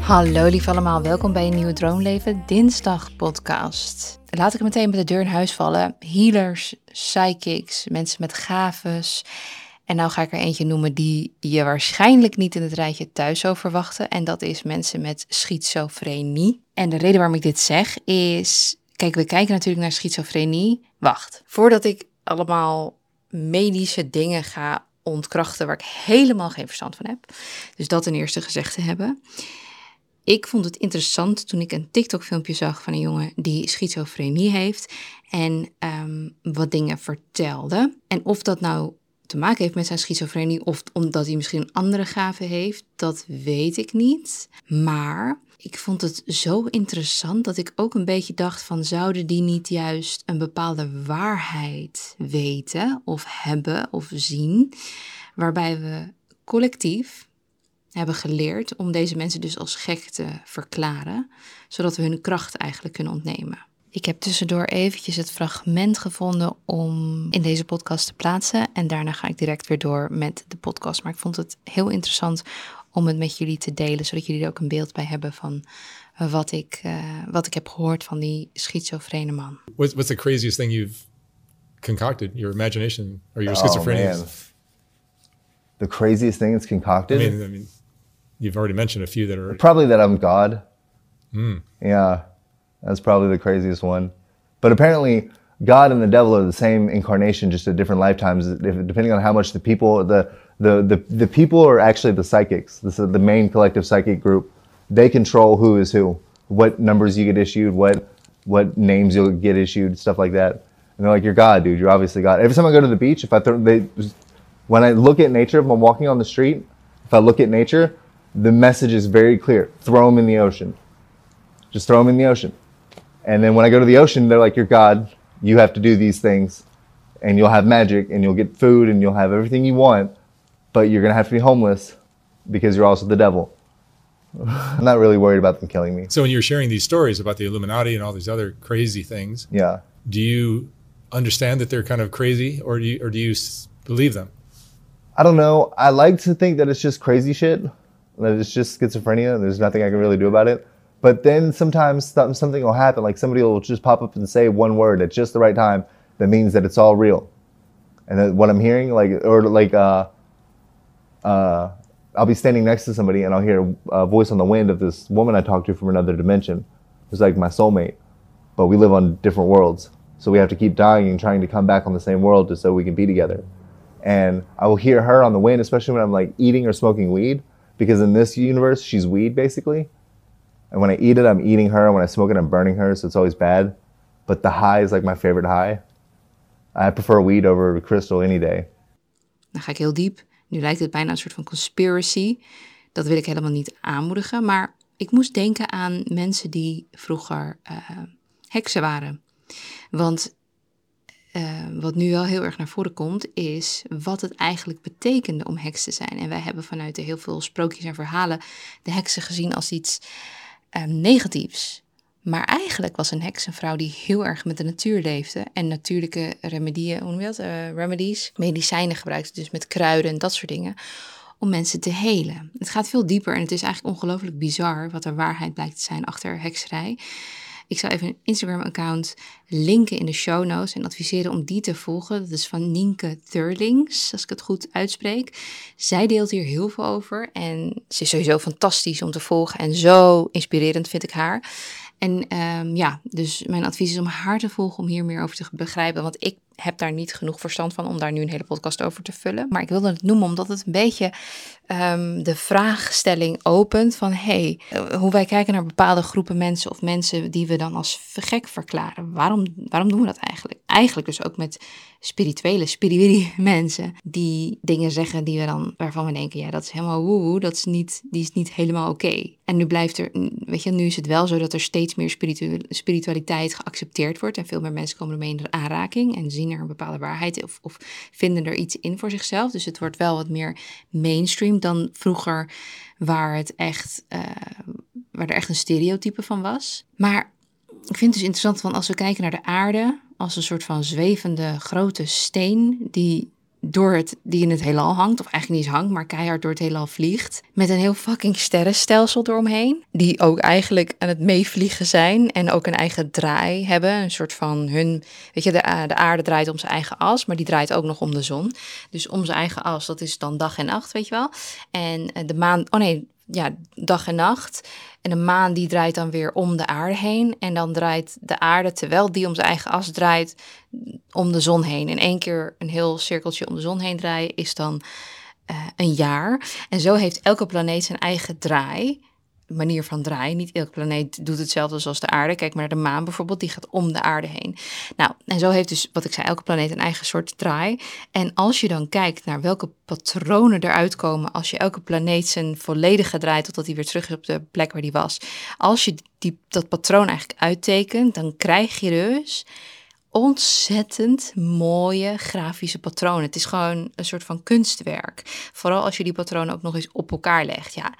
Hallo lief allemaal, welkom bij een nieuwe Droomleven Dinsdag podcast. Laat ik meteen met de deur in huis vallen. Healers, psychics, mensen met gaves. En nou ga ik er eentje noemen die je waarschijnlijk niet in het rijtje thuis zou verwachten. En dat is mensen met schizofrenie. En de reden waarom ik dit zeg is... Kijk, we kijken natuurlijk naar schizofrenie. Wacht, voordat ik allemaal medische dingen ga ontkrachten waar ik helemaal geen verstand van heb. Dus dat ten eerste gezegd te hebben. Ik vond het interessant toen ik een TikTok-filmpje zag van een jongen die schizofrenie heeft en ehm, wat dingen vertelde. En of dat nou te maken heeft met zijn schizofrenie of omdat hij misschien een andere gave heeft, dat weet ik niet. Maar ik vond het zo interessant dat ik ook een beetje dacht van zouden die niet juist een bepaalde waarheid weten of hebben of zien, waarbij we collectief hebben geleerd om deze mensen dus als gek te verklaren, zodat we hun kracht eigenlijk kunnen ontnemen. Ik heb tussendoor eventjes het fragment gevonden om in deze podcast te plaatsen. En daarna ga ik direct weer door met de podcast. Maar ik vond het heel interessant om het met jullie te delen, zodat jullie er ook een beeld bij hebben van wat ik, uh, wat ik heb gehoord van die schizofrene man. What's, what's the craziest thing you've concocted? Your imagination or your Oh, schizophrenia? man. The craziest thing that's I concocted? mean, I mean, you've already mentioned a few that are. probably that I'm God. Yeah, that's probably the craziest one. But apparently, God and the devil are the same incarnation, just at different lifetimes, if- depending on how much the people, the the the, the people are actually the psychics. This is the main collective psychic group. They control who is who, what numbers you get issued, what what names you'll get issued, stuff like that. And they're like, "You're God, dude. You're obviously God." Every time I go to the beach, if I throw, they, when I look at nature, if I'm walking on the street, if I look at nature, the message is very clear: throw them in the ocean. Just throw them in the ocean. And then when I go to the ocean, they're like, "You're God. You have to do these things, and you'll have magic, and you'll get food, and you'll have everything you want, but you're gonna have to be homeless because you're also the devil." I'm not really worried about them killing me. So when you're sharing these stories about the Illuminati and all these other crazy things, Yeah. do you understand that they're kind of crazy, or do you, or do you believe them? I don't know. I like to think that it's just crazy shit. That it's just schizophrenia. And there's nothing I can really do about it. But then sometimes some- something will happen. Like somebody will just pop up and say one word at just the right time. That means that it's all real. And then what I'm hearing, like, or like, uh, uh, I'll be standing next to somebody and I'll hear a voice on the wind of this woman I talked to from another dimension, who's like my soulmate. But we live on different worlds, so we have to keep dying and trying to come back on the same world just so we can be together and I will hear her on the wind, especially when I'm like eating or smoking weed, because in this universe she's weed basically. And when I eat it, I'm eating her. When I smoke it, I'm burning her, so it's always bad. But the high is like my favorite high. I prefer weed over crystal any day. Dan ga ik heel diep. Nu lijkt het bijna een soort van conspiracy. Dat wil ik helemaal niet aanmoedigen. Maar ik moest denken aan mensen die vroeger eh, heksen waren. Want eh, wat nu wel heel erg naar voren komt, is wat het eigenlijk betekende om heks te zijn. En wij hebben vanuit de heel veel sprookjes en verhalen de heksen gezien als iets eh, negatiefs. Maar eigenlijk was een heks een vrouw die heel erg met de natuur leefde. En natuurlijke remedieën, hoe noem je? Eh, remedies, medicijnen gebruikte, dus met kruiden en dat soort dingen. Om mensen te helen. Het gaat veel dieper en het is eigenlijk ongelooflijk bizar wat de waarheid blijkt te zijn achter hekserij. Ik zal even een Instagram-account linken in de show notes en adviseren om die te volgen. Dat is van Nienke Thurlings, als ik het goed uitspreek. Zij deelt hier heel veel over en ze is sowieso fantastisch om te volgen en zo inspirerend vind ik haar. En ehm, ja, dus mijn advies is om haar te volgen om hier meer over te begrijpen. Want ik heb daar niet genoeg verstand van om daar nu een hele podcast over te vullen. Maar ik wilde het noemen omdat het een beetje ehm, de vraagstelling opent van... hey, eh, hoe wij kijken naar bepaalde groepen mensen of mensen die we dan als gek verklaren. Waarom, waarom doen we dat eigenlijk? Eigenlijk dus ook met spirituele, spirituele mensen die dingen zeggen die we dan, waarvan we denken, ja, dat is helemaal woehoe, dat is niet, die is niet helemaal oké. En nu blijft er, weet je, nu is het wel zo dat er steeds meer spiritu spiritualiteit geaccepteerd wordt en veel meer mensen komen ermee in de aanraking en zien er een bepaalde waarheid of, of vinden er iets in voor zichzelf. Dus het wordt wel wat meer mainstream dan vroeger, waar het echt, eh, waar er echt een stereotype van was. Maar ik vind het dus interessant, want als we kijken naar de aarde als een soort van zwevende grote steen die door het, die in het heelal hangt, of eigenlijk niet hangt, maar keihard door het heelal vliegt. Met een heel fucking sterrenstelsel eromheen. Die ook eigenlijk aan het meevliegen zijn en ook een eigen draai hebben. Een soort van hun, weet je, de, de aarde draait om zijn eigen as, maar die draait ook nog om de zon. Dus om zijn eigen as, dat is dan dag en nacht, weet je wel. En de maan, oh nee, ja, dag en nacht. En de maan die draait dan weer om de aarde heen. En dan draait de aarde, terwijl die om zijn eigen as draait, om de zon heen. In één keer een heel cirkeltje om de zon heen draaien is dan uh, een jaar. En zo heeft elke planeet zijn eigen draai manier van draaien. Niet elke planeet doet hetzelfde zoals de aarde. Kijk maar naar de maan bijvoorbeeld, die gaat om de aarde heen. Nou, en zo heeft dus, wat ik zei, elke planeet een eigen soort draai. En als je dan kijkt naar welke patronen eruit komen als je elke planeet zijn volledige draait totdat hij weer terug is op de plek waar die was. Als je die, dat patroon eigenlijk uittekent, dan krijg je dus ontzettend mooie grafische patronen. Het is gewoon een soort van kunstwerk. Vooral als je die patronen ook nog eens op elkaar legt. Ja,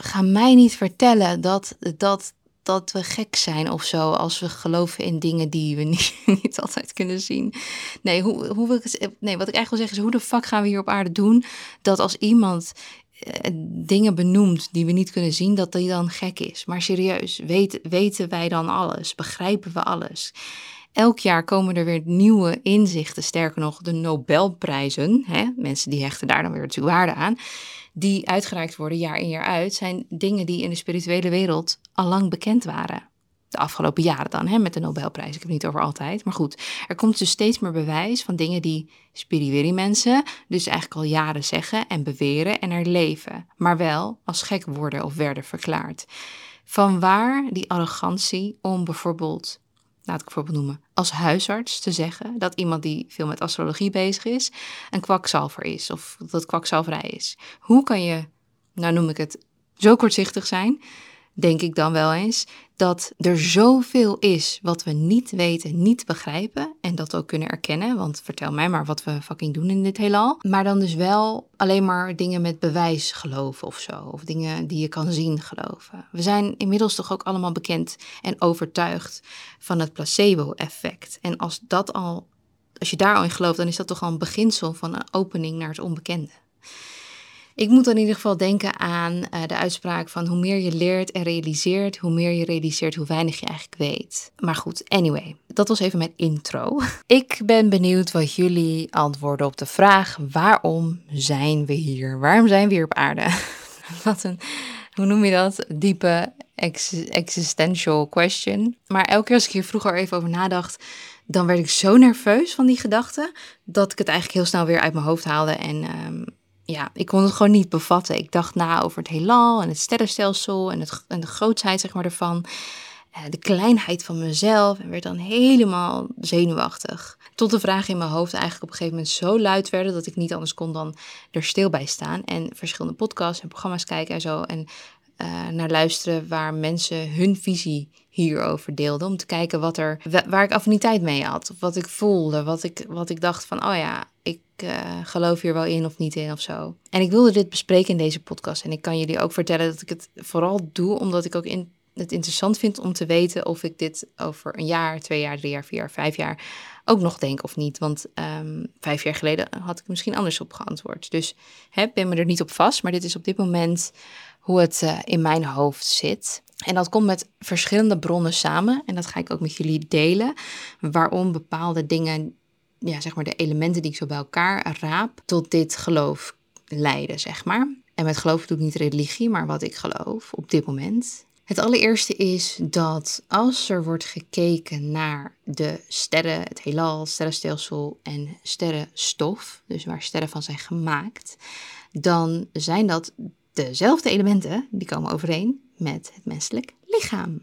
ga mij niet vertellen dat, dat, dat we gek zijn of zo als we geloven in dingen die we niet, niet altijd kunnen zien. Nee, hoe, hoe wil ik nee, wat ik eigenlijk wil zeggen is, hoe de fuck gaan we hier op aarde doen dat als iemand eh, dingen benoemt die we niet kunnen zien, dat die dan gek is. Maar serieus, weet, weten wij dan alles? Begrijpen we alles? Elk jaar komen er weer nieuwe inzichten, sterker nog, de Nobelprijzen. Hè? Mensen die hechten daar dan weer natuurlijk waarde aan die uitgereikt worden jaar in jaar uit, zijn dingen die in de spirituele wereld al lang bekend waren. De afgelopen jaren dan, hè, met de Nobelprijs. Ik heb het niet over altijd. Maar goed, er komt dus steeds meer bewijs van dingen die spirituele mensen dus eigenlijk al jaren zeggen en beweren en er leven. Maar wel als gek worden of werden verklaard. Vanwaar die arrogantie om bijvoorbeeld laat ik voorbeeld noemen, als huisarts te zeggen dat iemand die veel met astrologie bezig is, een kwakzalver is of dat kwakzalverij is. Hoe kan je, nou noem ik het, zo kortzichtig zijn denk ik dan wel eens, dat er zoveel is wat we niet weten, niet begrijpen en dat ook kunnen erkennen. Want vertel mij maar wat we fucking doen in dit heelal. Maar dan dus wel alleen maar dingen met bewijs geloven of zo. Of dingen die je kan zien geloven. We zijn inmiddels toch ook allemaal bekend en overtuigd van het placebo-effect. En als dat al, als je daar al in gelooft, dan is dat toch al een beginsel van een opening naar het onbekende. Ik moet dan in ieder geval denken aan uh, de uitspraak van hoe meer je leert en realiseert, hoe meer je realiseert, hoe weinig je eigenlijk weet. Maar goed, anyway, dat was even mijn intro. Ik ben benieuwd wat jullie antwoorden op de vraag: waarom zijn we hier? Waarom zijn we hier op aarde? wat een, hoe noem je dat? Diepe existential question. Maar elke keer als ik hier vroeger even over nadacht, dan werd ik zo nerveus van die gedachte dat ik het eigenlijk heel snel weer uit mijn hoofd haalde en. Um, ja, ik kon het gewoon niet bevatten. Ik dacht na over het heelal en het sterrenstelsel en, het, en de grootsheid zeg maar, ervan. Uh, de kleinheid van mezelf en werd dan helemaal zenuwachtig. Tot de vragen in mijn hoofd eigenlijk op een gegeven moment zo luid werden dat ik niet anders kon dan er stil bij staan. En verschillende podcasts en programma's kijken en zo. En uh, naar luisteren waar mensen hun visie hierover deelden. Om te kijken wat er, waar ik affiniteit mee had. Of wat ik voelde. Wat ik, wat ik dacht van, oh ja, ik uh, geloof hier wel in of niet in of zo. En ik wilde dit bespreken in deze podcast. En ik kan jullie ook vertellen dat ik het vooral doe omdat ik ook in, het interessant vind om te weten of ik dit over een jaar, twee jaar, drie jaar, vier jaar, vijf jaar ook nog denk of niet. Want um, vijf jaar geleden had ik misschien anders op geantwoord. Dus hè, ben me er niet op vast. Maar dit is op dit moment hoe het uh, in mijn hoofd zit. En dat komt met verschillende bronnen samen. En dat ga ik ook met jullie delen. Waarom bepaalde dingen ja, zeg maar de elementen die ik zo bij elkaar raap, tot dit geloof leiden, zeg maar. En met geloof doe ik niet religie, maar wat ik geloof op dit moment. Het allereerste is dat als er wordt gekeken naar de sterren, het heelal, sterrenstelsel en sterrenstof, dus waar sterren van zijn gemaakt, dan zijn dat dezelfde elementen die komen overeen met het menselijk lichaam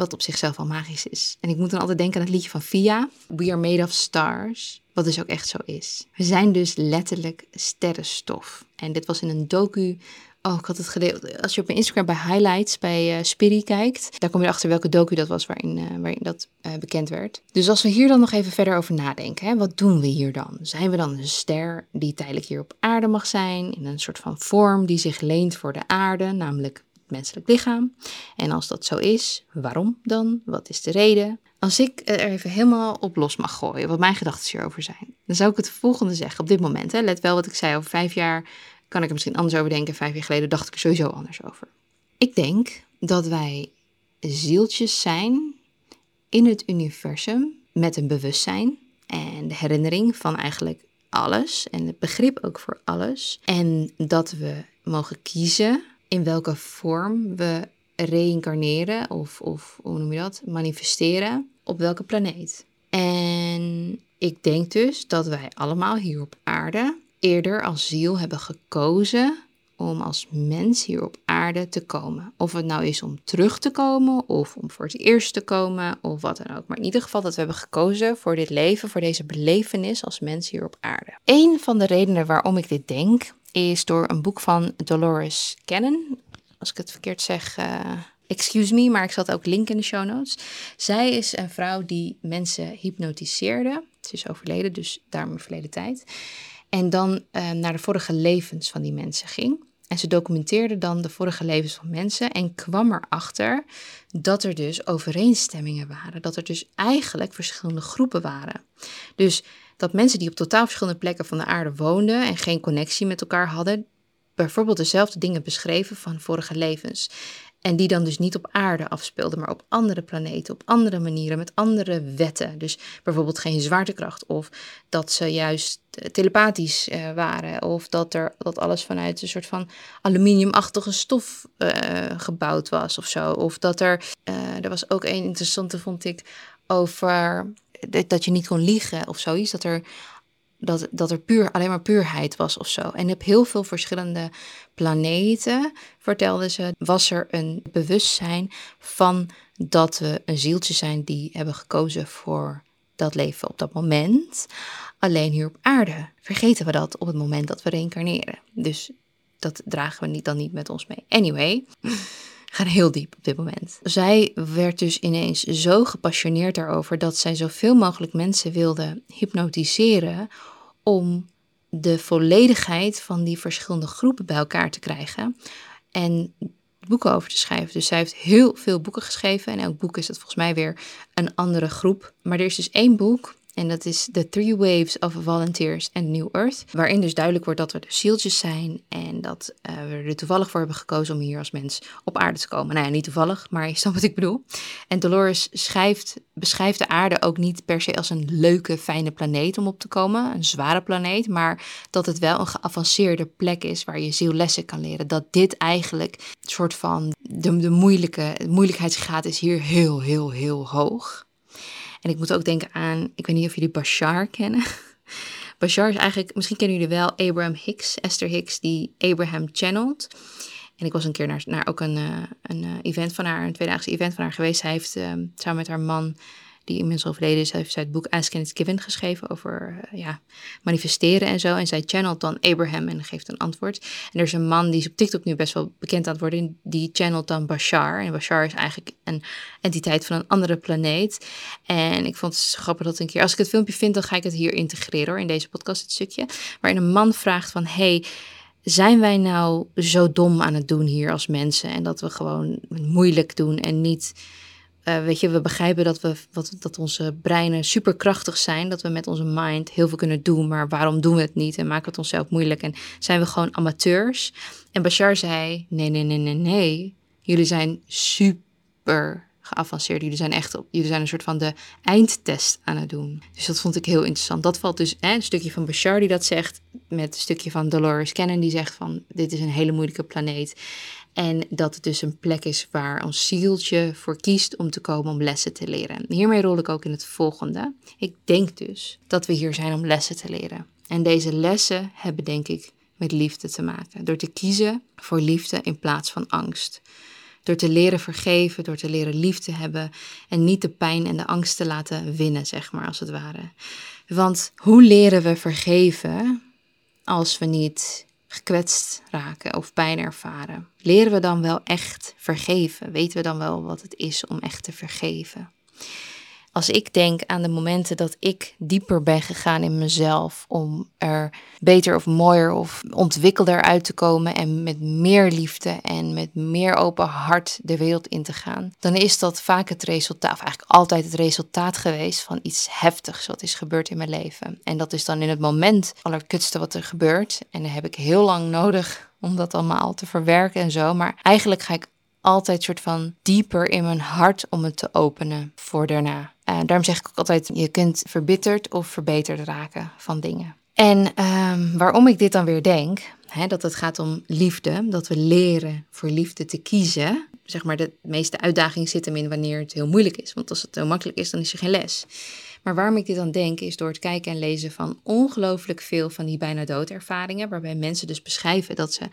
wat op zichzelf al magisch is. En ik moet dan altijd denken aan het liedje van Via, We Are Made of Stars, wat dus ook echt zo is. We zijn dus letterlijk sterrenstof. En dit was in een docu Oh, ik had het gedeeld. Als je op mijn Instagram bij highlights bij uh, Spiri kijkt, daar kom je achter welke docu dat was waarin, uh, waarin dat uh, bekend werd. Dus als we hier dan nog even verder over nadenken, hè, wat doen we hier dan? Zijn we dan een ster die tijdelijk hier op aarde mag zijn, in een soort van vorm die zich leent voor de aarde, namelijk menselijk lichaam? En als dat zo is, waarom dan? Wat is de reden? Als ik er even helemaal op los mag gooien, wat mijn gedachten hierover zijn. dan zou ik het volgende zeggen op dit moment. Hè. Let wel wat ik zei, over vijf jaar kan ik er misschien anders over denken. Vijf jaar geleden dacht ik er sowieso anders over. Ik denk dat wij zieltjes zijn in het universum met een bewustzijn en de herinnering van eigenlijk alles en het begrip ook voor alles. En dat we mogen kiezen in welke vorm we reïncarneren of, of hoe noem je dat, manifesteren op welke planeet. En ik denk dus dat wij allemaal hier op aarde eerder als ziel hebben gekozen om als mens hier op aarde te komen. Of het nou is om terug te komen of om voor het eerst te komen of wat dan ook. Maar in ieder geval dat we hebben gekozen voor dit leven, voor deze belevenis als mens hier op aarde. Een van de redenen waarom ik dit denk is door een boek van Dolores Cannon. Als ik het verkeerd zeg, uh, excuse me, maar ik zal het ook linken in de show notes. Zij is een vrouw die mensen hypnotiseerde. Ze is overleden, dus daarom verleden tijd. En dan uh, naar de vorige levens van die mensen ging. En ze documenteerde dan de vorige levens van mensen en kwam erachter dat er dus overeenstemmingen waren. Dat er dus eigenlijk verschillende groepen waren. Dus dat mensen die op totaal verschillende plekken van de aarde woonden en geen connectie met elkaar hadden, bijvoorbeeld dezelfde dingen beschreven van vorige levens. En die dan dus niet op aarde afspeelden, maar op andere planeten, op andere manieren, met andere wetten. Dus bijvoorbeeld geen zwaartekracht, of dat ze juist telepathisch uh, waren, of dat, er, dat alles vanuit een soort van aluminiumachtige stof uh, gebouwd was of zo. Of dat er, uh, er was ook een interessante, vond ik, over dat je niet kon liegen of zoiets. Dat er dat, dat er puur, alleen maar puurheid was of zo. En op heel veel verschillende planeten, vertelde ze, was er een bewustzijn van dat we een zieltje zijn die hebben gekozen voor dat leven op dat moment. Alleen hier op aarde vergeten we dat op het moment dat we reïncarneren. Dus dat dragen we niet, dan niet met ons mee. Anyway, gaan heel diep op dit moment. Zij werd dus ineens zo gepassioneerd daarover dat zij zoveel mogelijk mensen wilde hypnotiseren om de volledigheid van die verschillende groepen bij elkaar te krijgen en boeken over te schrijven. Dus zij heeft heel veel boeken geschreven en elk boek is dat volgens mij weer een andere groep. Maar er is dus één boek en dat is The Three Waves of Volunteers and New Earth. Waarin dus duidelijk wordt dat we de zieltjes zijn. En dat uh, we er toevallig voor hebben gekozen om hier als mens op aarde te komen. Nou ja, niet toevallig, maar je snapt wat ik bedoel. En Dolores schrijft, beschrijft de aarde ook niet per se als een leuke, fijne planeet om op te komen. Een zware planeet. Maar dat het wel een geavanceerde plek is waar je ziel lessen kan leren. Dat dit eigenlijk een soort van de, de moeilijke, moeilijkheidsgraad is hier heel, heel, heel hoog. En ik moet ook denken aan, ik weet niet of jullie Bashar kennen. Bashar is eigenlijk, misschien kennen jullie wel Abraham Hicks, Esther Hicks, die Abraham channelt. En ik was een keer naar, naar ook een, uh, een uh, event van haar, een tweedaagse event van haar geweest. Zij heeft uh, samen met haar man die inmiddels overleden is, heeft zij het boek Ask and It's Given geschreven over uh, ja, manifesteren en zo. En zij channelt dan Abraham en geeft een antwoord. En er is een man die is op TikTok nu best wel bekend aan het worden, die channelt dan Bashar. En Bashar is eigenlijk een entiteit van een andere planeet. En ik vond het grappig dat een keer, als ik het filmpje vind, dan ga ik het hier integreren hoor, in deze podcast, het stukje. Waarin een man vraagt van, hey, zijn wij nou zo dom aan het doen hier als mensen? En dat we gewoon moeilijk doen en niet uh, weet je, we begrijpen dat, we, wat, dat onze breinen superkrachtig zijn, dat we met onze mind heel veel kunnen doen, maar waarom doen we het niet en maken we het onszelf moeilijk en zijn we gewoon amateurs? En Bashar zei, nee, nee, nee, nee, nee, jullie zijn super geavanceerd, jullie zijn echt op, jullie zijn een soort van de eindtest aan het doen. Dus dat vond ik heel interessant. Dat valt dus, hè, een stukje van Bashar die dat zegt, met een stukje van Dolores Cannon die zegt van, dit is een hele moeilijke planeet. En dat het dus een plek is waar ons zieltje voor kiest om te komen om lessen te leren. Hiermee rol ik ook in het volgende. Ik denk dus dat we hier zijn om lessen te leren. En deze lessen hebben denk ik met liefde te maken. Door te kiezen voor liefde in plaats van angst. Door te leren vergeven, door te leren lief te hebben en niet de pijn en de angst te laten winnen, zeg maar, als het ware. Want hoe leren we vergeven als we niet gekwetst raken of pijn ervaren? Leren we dan wel echt vergeven? Weten we dan wel wat het is om echt te vergeven? Als ik denk aan de momenten dat ik dieper ben gegaan in mezelf om er beter of mooier of ontwikkelder uit te komen en met meer liefde en met meer open hart de wereld in te gaan, dan is dat vaak het resultaat, of eigenlijk altijd het resultaat geweest van iets heftigs wat is gebeurd in mijn leven. En dat is dan in het moment allerkutste wat er gebeurt. En dan heb ik heel lang nodig om dat allemaal te verwerken en zo. Maar eigenlijk ga ik altijd soort van dieper in mijn hart om het te openen voor daarna. Uh, daarom zeg ik ook altijd, je kunt verbitterd of verbeterd raken van dingen. En um, waarom ik dit dan weer denk, hè, dat het gaat om liefde, dat we leren voor liefde te kiezen. Zeg maar, de meeste uitdaging zit hem in wanneer het heel moeilijk is. Want als het heel makkelijk is, dan is er geen les. Maar waarom ik dit dan denk, is door het kijken en lezen van ongelooflijk veel van die bijna doodervaringen, waarbij mensen dus beschrijven dat ze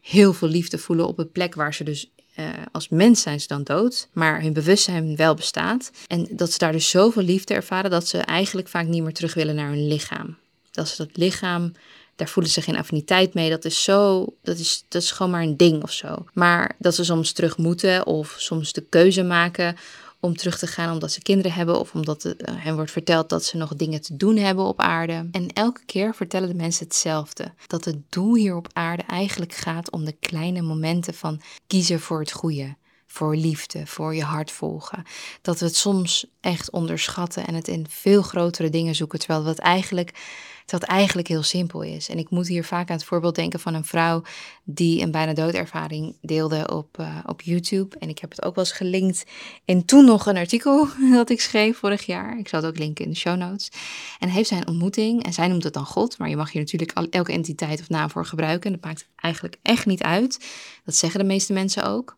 heel veel liefde voelen op een plek waar ze dus uh, als mens zijn ze dan dood, maar hun bewustzijn wel bestaat. En dat ze daar dus zoveel liefde ervaren dat ze eigenlijk vaak niet meer terug willen naar hun lichaam. Dat ze dat lichaam, daar voelen ze geen affiniteit mee. Dat is zo, dat is, dat is gewoon maar een ding of zo. Maar dat ze soms terug moeten of soms de keuze maken om terug te gaan omdat ze kinderen hebben of omdat het, uh, hen wordt verteld dat ze nog dingen te doen hebben op aarde. En elke keer vertellen de mensen hetzelfde: dat het doel hier op aarde eigenlijk gaat om de kleine momenten van kiezen voor het goede. Voor liefde, voor je hart volgen. Dat we het soms echt onderschatten en het in veel grotere dingen zoeken. Terwijl het eigenlijk dat eigenlijk heel simpel is. En ik moet hier vaak aan het voorbeeld denken van een vrouw die een bijna doodervaring deelde op, uh, op YouTube. En ik heb het ook wel eens gelinkt in toen nog een artikel dat ik schreef vorig jaar. Ik zal het ook linken in de show notes. En heeft zij een ontmoeting en zij noemt het dan God. Maar je mag hier natuurlijk elke entiteit of naam voor gebruiken. Dat maakt eigenlijk echt niet uit. Dat zeggen de meeste mensen ook.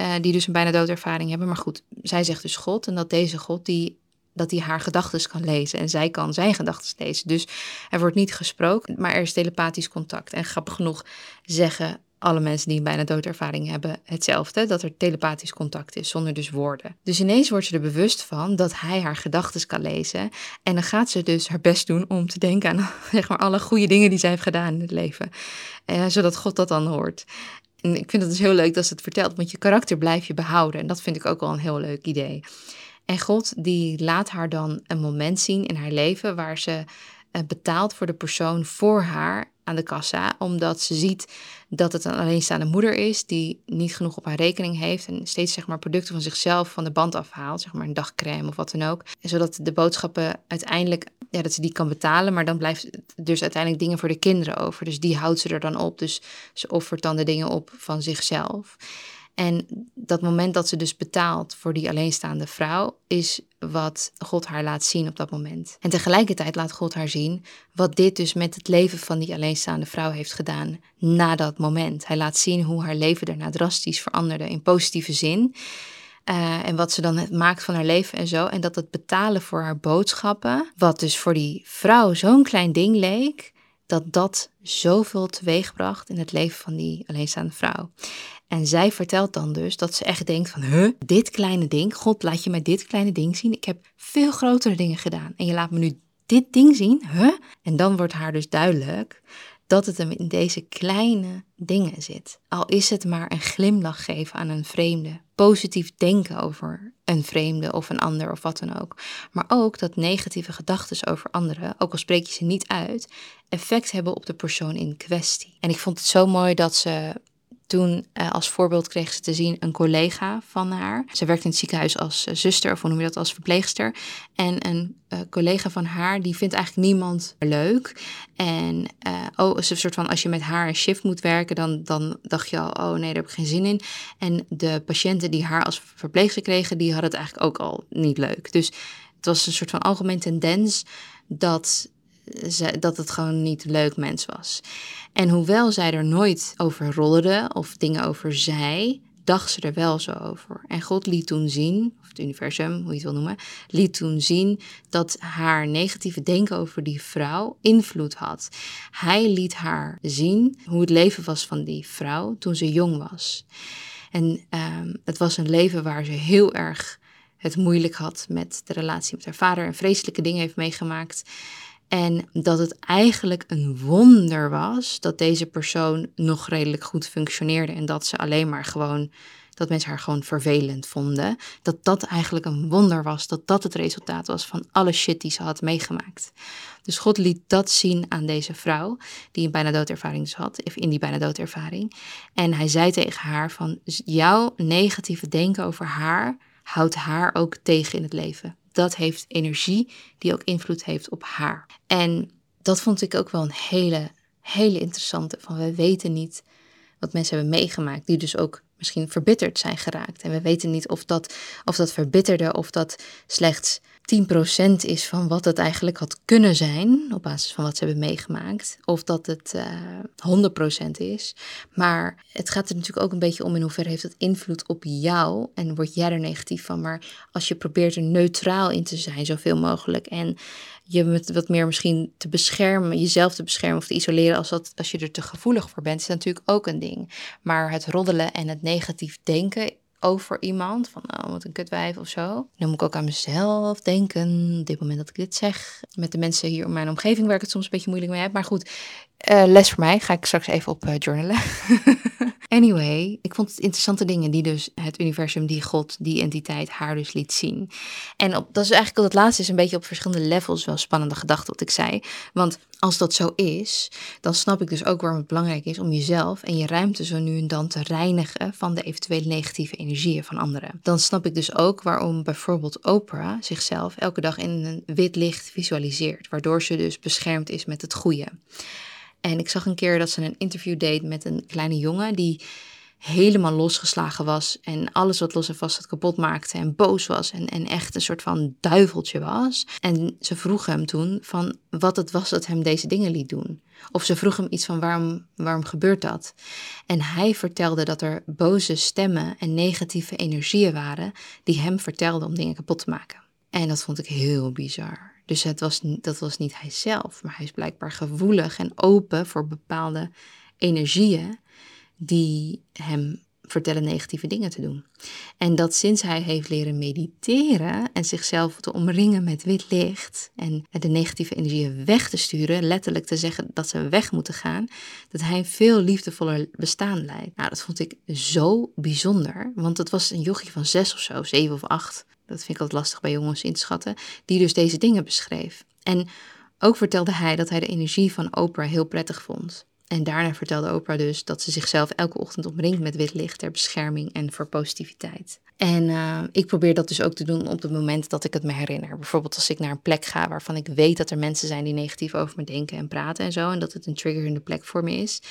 Uh, die dus een bijna doodervaring hebben. Maar goed, zij zegt dus God. En dat deze God die dat hij haar gedachten kan lezen en zij kan zijn gedachten lezen. Dus er wordt niet gesproken, maar er is telepathisch contact. En grappig genoeg zeggen alle mensen die een bijna doodervaring hebben hetzelfde, dat er telepathisch contact is, zonder dus woorden. Dus ineens wordt ze er bewust van dat hij haar gedachten kan lezen. En dan gaat ze dus haar best doen om te denken aan zeg maar, alle goede dingen die zij heeft gedaan in het leven. Eh, zodat God dat dan hoort. En ik vind het dus heel leuk dat ze het vertelt, want je karakter blijf je behouden. En dat vind ik ook wel een heel leuk idee. En God die laat haar dan een moment zien in haar leven waar ze betaalt voor de persoon voor haar aan de kassa, omdat ze ziet dat het een alleenstaande moeder is die niet genoeg op haar rekening heeft en steeds zeg maar producten van zichzelf van de band afhaalt, zeg maar een dagcrème of wat dan ook, zodat de boodschappen uiteindelijk ja, dat ze die kan betalen, maar dan blijft dus uiteindelijk dingen voor de kinderen over. Dus die houdt ze er dan op. Dus ze offert dan de dingen op van zichzelf. En dat moment dat ze dus betaalt voor die alleenstaande vrouw, is wat God haar laat zien op dat moment. En tegelijkertijd laat God haar zien wat dit dus met het leven van die alleenstaande vrouw heeft gedaan na dat moment. Hij laat zien hoe haar leven daarna drastisch veranderde in positieve zin. Uh, en wat ze dan maakt van haar leven en zo. En dat het betalen voor haar boodschappen, wat dus voor die vrouw zo'n klein ding leek, dat dat zoveel teweegbracht in het leven van die alleenstaande vrouw. En zij vertelt dan dus dat ze echt denkt van, huh, dit kleine ding, God laat je mij dit kleine ding zien. Ik heb veel grotere dingen gedaan en je laat me nu dit ding zien, huh? En dan wordt haar dus duidelijk dat het hem in deze kleine dingen zit. Al is het maar een glimlach geven aan een vreemde, positief denken over een vreemde of een ander of wat dan ook. Maar ook dat negatieve gedachten over anderen, ook al spreek je ze niet uit, effect hebben op de persoon in kwestie. En ik vond het zo mooi dat ze toen uh, als voorbeeld kreeg ze te zien een collega van haar. Ze werkt in het ziekenhuis als uh, zuster, of hoe noem je dat, als verpleegster. En een uh, collega van haar, die vindt eigenlijk niemand leuk. En oh, een soort van, als je met haar een shift moet werken, dan, dan dacht je al, oh nee, daar heb ik geen zin in. En de patiënten die haar als verpleegster kregen, die hadden het eigenlijk ook al niet leuk. Dus het was een soort van algemeen tendens dat dat het gewoon niet leuk mens was. En hoewel zij er nooit over rollerde of dingen over zei, dacht ze er wel zo over. En God liet toen zien, of het universum, hoe je het wil noemen, liet toen zien dat haar negatieve denken over die vrouw invloed had. Hij liet haar zien hoe het leven was van die vrouw toen ze jong was. En um, het was een leven waar ze heel erg het moeilijk had met de relatie met haar vader en vreselijke dingen heeft meegemaakt. En dat het eigenlijk een wonder was dat deze persoon nog redelijk goed functioneerde. En dat ze alleen maar gewoon, dat mensen haar gewoon vervelend vonden. Dat dat eigenlijk een wonder was. Dat dat het resultaat was van alle shit die ze had meegemaakt. Dus God liet dat zien aan deze vrouw, die een bijna doodervaring dus had, in die bijna doodervaring. En hij zei tegen haar van, jouw negatieve denken over haar houdt haar ook tegen in het leven dat heeft energie die ook invloed heeft op haar. En dat vond ik ook wel een hele, hele interessante. Van we weten niet wat mensen hebben meegemaakt, die dus ook misschien verbitterd zijn geraakt. En we weten niet of dat, of dat verbitterde, of dat slechts 10% is van wat het eigenlijk had kunnen zijn, op basis van wat ze hebben meegemaakt, of dat het uh, eh, 100% is. Maar het gaat er natuurlijk ook een beetje om in hoeverre heeft het invloed op jou en word jij er negatief van. Maar als je probeert er neutraal in te zijn, zoveel mogelijk, en je wat meer misschien te beschermen, jezelf te beschermen of te isoleren als, dat, als je er te gevoelig voor bent, is natuurlijk ook een ding. Maar het roddelen en het negatief denken over iemand, van oh, wat een kutwijf of zo. Dan moet ik ook aan mezelf denken, op dit moment dat ik dit zeg. Met de mensen hier in mijn omgeving waar ik het soms een beetje moeilijk mee heb. Maar goed, uh, les voor mij, ga ik straks even op uh, journalen. anyway, ik vond het interessante dingen die dus het universum, die God, die entiteit haar dus liet zien. En dat is eigenlijk het laatste, is een beetje op verschillende levels wel spannende gedachte wat ik zei. Want als dat zo is, dan snap ik dus ook waarom het belangrijk is om jezelf en je ruimte zo nu en dan te reinigen van de eventuele negatieve energieën van anderen. Dan snap ik dus ook waarom bijvoorbeeld Oprah zichzelf elke dag in een wit licht visualiseert, waardoor ze dus beschermd is met het goede. En ik zag een keer dat ze een interview deed met een kleine jongen die helemaal losgeslagen was en alles wat los en vast had kapot maakte en boos was en, en echt een soort van duiveltje was. En ze vroeg hem toen van wat het was dat hem deze dingen liet doen. Of ze vroeg hem iets van waarom, waarom gebeurt dat? En hij vertelde dat er boze stemmen en negatieve energieën waren die hem vertelden om dingen kapot te maken. En dat vond ik heel bizar. Dus het was, dat was niet hij zelf, maar hij is blijkbaar gevoelig en open voor bepaalde energieën die hem vertellen negatieve dingen te doen. En dat sinds hij heeft leren mediteren en zichzelf te omringen met wit licht en de negatieve energieën weg te sturen, letterlijk te zeggen dat ze weg moeten gaan, dat hij een veel liefdevoller bestaan leidt. Nou, dat vond ik zo bijzonder, want het was een jochie van zes of zo, zeven of acht dat vind ik altijd lastig bij jongens in te schatten, die dus deze dingen beschreef. En ook vertelde hij dat hij de energie van Oprah heel prettig vond. En daarna vertelde Oprah dus dat ze zichzelf elke ochtend omringt met wit licht ter bescherming en voor positiviteit. En uh, ik probeer dat dus ook te doen op het moment dat ik het me herinner. Bijvoorbeeld als ik naar een plek ga waarvan ik weet dat er mensen zijn die negatief over me denken en praten en zo. En dat het een triggerende plek voor me is.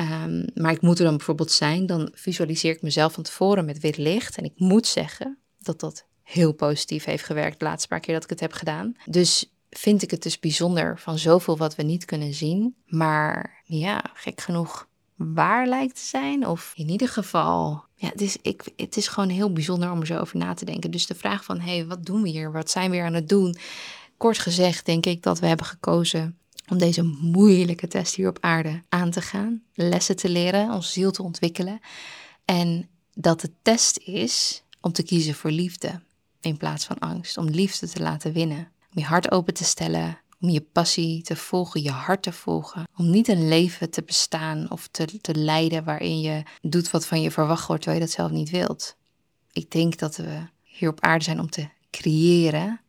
Um, maar ik moet er dan bijvoorbeeld zijn, dan visualiseer ik mezelf van tevoren met wit licht. En ik moet zeggen dat dat heel positief heeft gewerkt de laatste paar keer dat ik het heb gedaan. Dus vind ik het dus bijzonder van zoveel wat we niet kunnen zien, maar ja, gek genoeg waar lijkt te zijn. Of in ieder geval, ja, het is, ik, het is gewoon heel bijzonder om er zo over na te denken. Dus de vraag van, hé, hey, wat doen we hier? Wat zijn we hier aan het doen? Kort gezegd denk ik dat we hebben gekozen om deze moeilijke test hier op aarde aan te gaan. Lessen te leren, ons ziel te ontwikkelen. En dat de test is om te kiezen voor liefde in plaats van angst. Om liefde te laten winnen. Om je hart open te stellen. Om je passie te volgen, je hart te volgen. Om niet een leven te bestaan of te, te leiden waarin je doet wat van je verwacht wordt terwijl je dat zelf niet wilt. Ik denk dat we hier op aarde zijn om te creëren.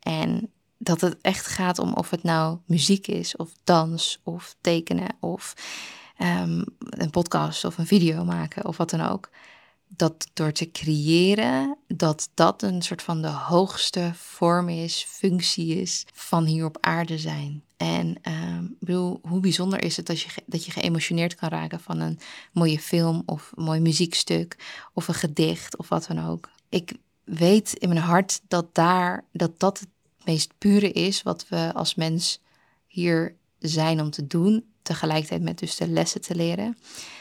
En dat het echt gaat om of het nou muziek is, of dans, of tekenen, of um, een podcast of een video maken, of wat dan ook dat door te creëren, dat dat een soort van de hoogste vorm is, functie is van hier op aarde zijn. En uh, bedoel, hoe bijzonder is het dat je, dat je geëmotioneerd kan raken van een mooie film of een mooi muziekstuk of een gedicht of wat dan ook. Ik weet in mijn hart dat daar, dat dat het meest pure is wat we als mens hier zijn om te doen, tegelijkertijd met dus de lessen te leren.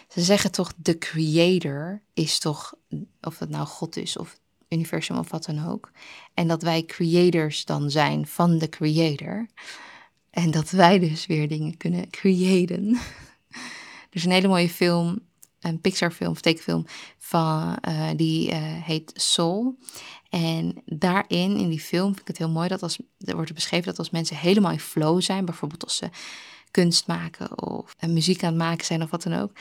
Ze zeggen toch, de creator is toch, of het nou God is of universum of wat dan ook. En dat wij creators dan zijn van de creator. En dat wij dus weer dingen kunnen creëren. Er is een hele mooie film, een Pixar film of tekenfilm, van, uh, die uh, heet Soul. En daarin, in die film, vind ik het heel mooi dat als, er wordt beschreven dat als mensen helemaal in flow zijn, bijvoorbeeld als ze kunst maken of muziek aan het maken zijn of wat dan ook,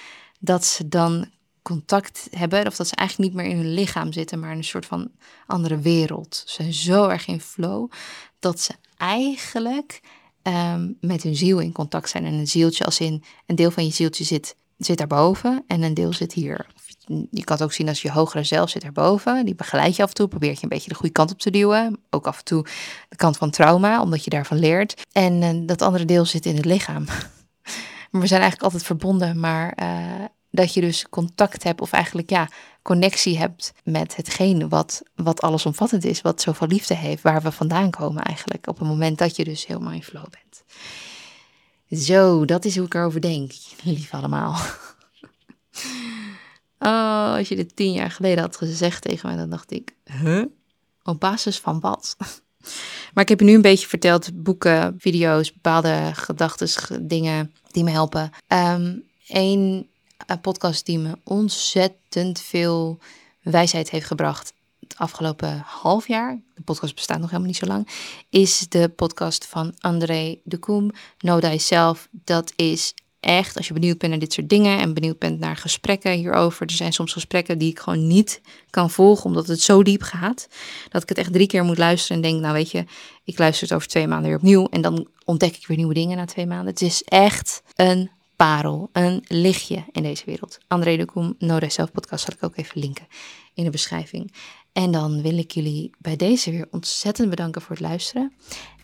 dat ze dan contact hebben, of dat ze eigenlijk niet meer in hun lichaam zitten, maar in een soort van andere wereld. Ze zijn zo erg in flow dat ze eigenlijk ehm, met hun ziel in contact zijn. En een zieltje als in een deel van je zieltje zit, zit daarboven en een deel zit hier. Je kan het ook zien als je hogere zelf zit erboven. Die begeleid je af en toe, probeert je een beetje de goede kant op te duwen. Ook af en toe de kant van trauma, omdat je daarvan leert. En uh, dat andere deel zit in het lichaam. maar we zijn eigenlijk altijd verbonden, maar uh, dat je dus contact hebt of eigenlijk ja, connectie hebt met hetgene wat, wat allesomvattend is, wat zoveel liefde heeft, waar we vandaan komen eigenlijk, op het moment dat je dus helemaal in flow bent. Zo, dat is hoe ik erover denk, lief allemaal. Oh, als je dit tien jaar geleden had gezegd tegen mij, dan dacht ik, huh? Op basis van wat? Maar ik heb je nu een beetje verteld, boeken, video's, bepaalde gedachten, dingen die me helpen. Eén een podcast die me ontzettend veel wijsheid heeft gebracht het afgelopen half jaar. De podcast bestaat nog helemaal niet zo lang. Is de podcast van André de Koem, Know Thyself. Dat is echt, als je benieuwd bent naar dit soort dingen en benieuwd bent naar gesprekken hierover. Er zijn soms gesprekken die ik gewoon niet kan volgen, omdat het zo diep gaat. Dat ik het echt drie keer moet luisteren en denk, nou weet je, ik luister het over twee maanden weer opnieuw. En dan ontdek ik weer nieuwe dingen na twee maanden. Het is echt een parel, een lichtje in deze wereld. André de Koem, No Self podcast zal ik ook even linken in de beschrijving. En dan wil ik jullie bij deze weer ontzettend bedanken voor het luisteren.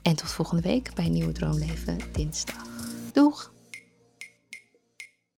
En tot volgende week bij Nieuwe Droomleven dinsdag. Doeg!